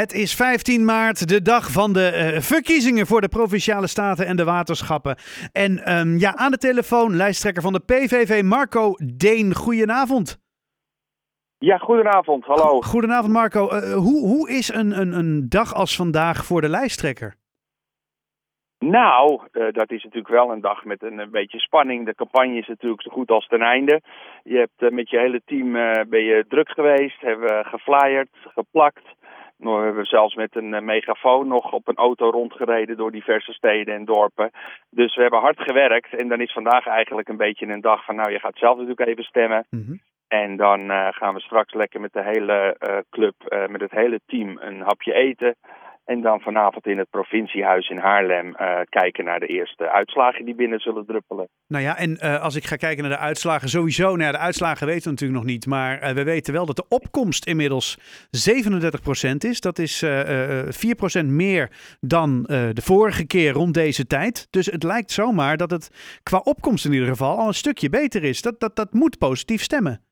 Het is 15 maart, de dag van de uh, verkiezingen voor de provinciale staten en de waterschappen. En um, ja, aan de telefoon lijsttrekker van de PVV, Marco Deen. Goedenavond. Ja, goedenavond. Hallo. Goedenavond, Marco. Uh, hoe, hoe is een, een, een dag als vandaag voor de lijsttrekker? Nou, uh, dat is natuurlijk wel een dag met een, een, beetje spanning. De campagne is natuurlijk zo goed als ten einde. Je hebt uh, met je hele team uh, ben je druk geweest, hebben geflyerd, geplakt. We hebben zelfs met een megafoon nog op een auto rondgereden door diverse steden en dorpen. Dus we hebben hard gewerkt en dan is vandaag eigenlijk een beetje een dag van nou je gaat zelf natuurlijk even stemmen. Mm -hmm. En dan gaan we straks lekker met de hele club, met het hele team een hapje eten. En dan vanavond in het provinciehuis in Haarlem uh, kijken naar de eerste uitslagen die binnen zullen druppelen. Nou ja, en uh, als ik ga kijken naar de uitslagen, sowieso, nou de uitslagen weten we natuurlijk nog niet. Maar uh, we weten wel dat de opkomst inmiddels 37% is. Dat is 4% meer dan de vorige keer rond deze tijd. Dus het lijkt zomaar dat het qua opkomst in ieder geval al een stukje beter is. Dat, dat, dat moet positief stemmen.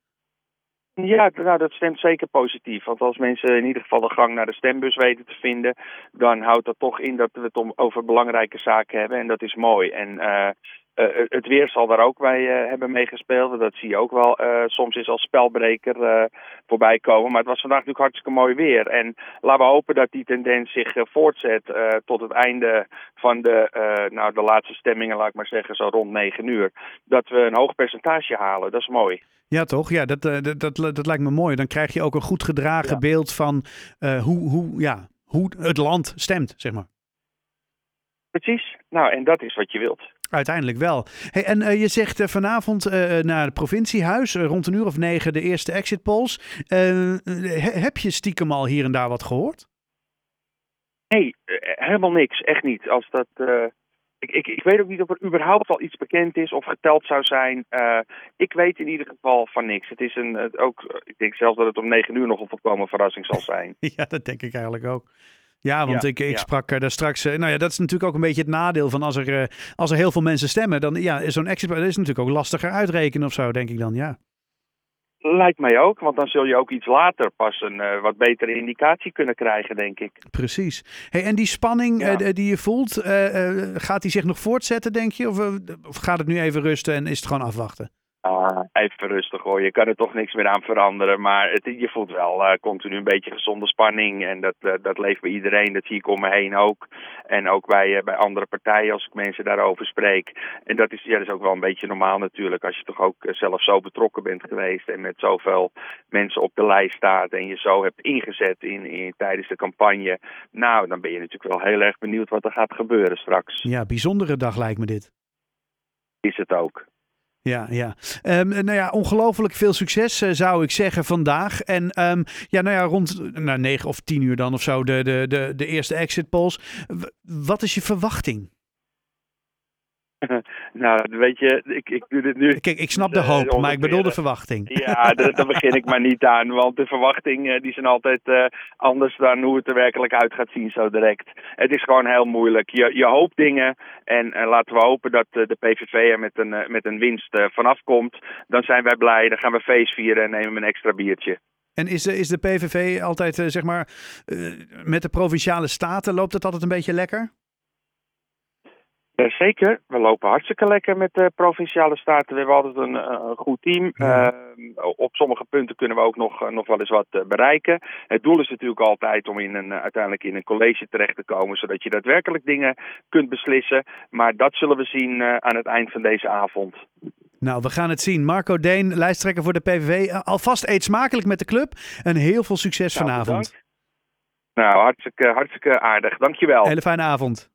Ja, nou, dat stemt zeker positief. Want als mensen in ieder geval de gang naar de stembus weten te vinden, dan houdt dat toch in dat we het om, over belangrijke zaken hebben. En dat is mooi. En uh, uh, het weer zal daar ook bij uh, hebben meegespeeld. Dat zie je ook wel soms is als spelbreker voorbij komen. Maar het was vandaag natuurlijk hartstikke mooi weer. En laten we hopen dat die tendens zich voortzet tot het einde van de, nou, de laatste stemmingen, laat ik maar zeggen, zo rond 9 uur. Dat we een hoog percentage halen. Dat is mooi. Ja, toch? Ja, dat, dat, dat, dat, lijkt me mooi. Dan krijg je ook een goed gedragen ja. beeld van hoe, hoe, ja, hoe het land stemt, zeg maar. Precies. Nou, en dat is wat je wilt. Uiteindelijk wel. Hey, en uh, je zegt uh, vanavond naar het provinciehuis, rond een uur of negen, de eerste exit polls. He, heb je stiekem al hier en daar wat gehoord? Nee, helemaal niks. Echt niet. Als dat ik, ik, ik, weet ook niet of er überhaupt al iets bekend is of geteld zou zijn. Ik weet in ieder geval van niks. Het is een, het ook, ik denk zelfs dat het om negen uur nog een volkomen verrassing zal zijn. ja, dat denk ik eigenlijk ook. Ja, want ja, ik, ik ja. sprak daar straks. Uh, nou ja, dat is natuurlijk ook een beetje het nadeel van als er, uh, als er heel veel mensen stemmen. Dan ja, zo'n exit is natuurlijk ook lastiger uitrekenen of zo, denk ik dan. Ja. Lijkt mij ook, want dan zul je ook iets later pas een uh, wat betere indicatie kunnen krijgen, denk ik. Precies. Hey, en die spanning ja. uh, die je voelt, uh, gaat die zich nog voortzetten, denk je? Of, of, gaat het nu even rusten en is het gewoon afwachten? Ah, even rustig hoor, je kan er toch niks meer aan veranderen. Maar het, je voelt wel uh, continu een beetje gezonde spanning. En dat, uh, dat leeft bij iedereen, dat zie ik om me heen ook. En ook bij, uh, bij andere partijen als ik mensen daarover spreek. En dat is, ja, dat is ook wel een beetje normaal natuurlijk. Als je toch ook zelf zo betrokken bent geweest. En met zoveel mensen op de lijst staat. En je zo hebt ingezet in, in, tijdens de campagne. Nou, dan ben je natuurlijk wel heel erg benieuwd wat er gaat gebeuren straks. Ja, bijzondere dag lijkt me dit. Is het ook. Ja, ja. Um, nou ja, ongelooflijk veel succes uh, zou ik zeggen vandaag. En um, ja, nou ja, rond nou, 9 of 10 uur dan of zo de, de, de, de eerste exit polls. Wat is je verwachting? nou, weet je, ik, ik doe dit nu. Kijk, ik snap de hoop, uh, maar ik bedoel de verwachting. Ja, daar begin ik maar niet aan. Want de verwachtingen uh, die zijn altijd uh, anders dan hoe het er werkelijk uit gaat zien zo direct. Het is gewoon heel moeilijk. Je, je hoopt dingen en laten we hopen dat de PVV er met een, met een winst vanaf komt. Dan zijn wij blij, dan gaan we feest vieren en nemen we een extra biertje. En is, is de PVV altijd, zeg maar, met de provinciale staten, loopt het altijd een beetje lekker? Uh, zeker, we lopen hartstikke lekker met de provinciale staten. We hebben altijd een, een goed team. Ja. Uh, op sommige punten kunnen we ook nog, nog wel eens wat bereiken. Het doel is natuurlijk altijd om in een, uiteindelijk in een college terecht te komen, zodat je daadwerkelijk dingen kunt beslissen. Maar dat zullen we zien aan het eind van deze avond. Nou, we gaan het zien. Marco Deen, lijsttrekker voor de PVV. Alvast eet smakelijk met de club en heel veel succes nou, vanavond. Bedankt. Nou, hartstikke, hartstikke aardig. Dankjewel. Hele fijne avond.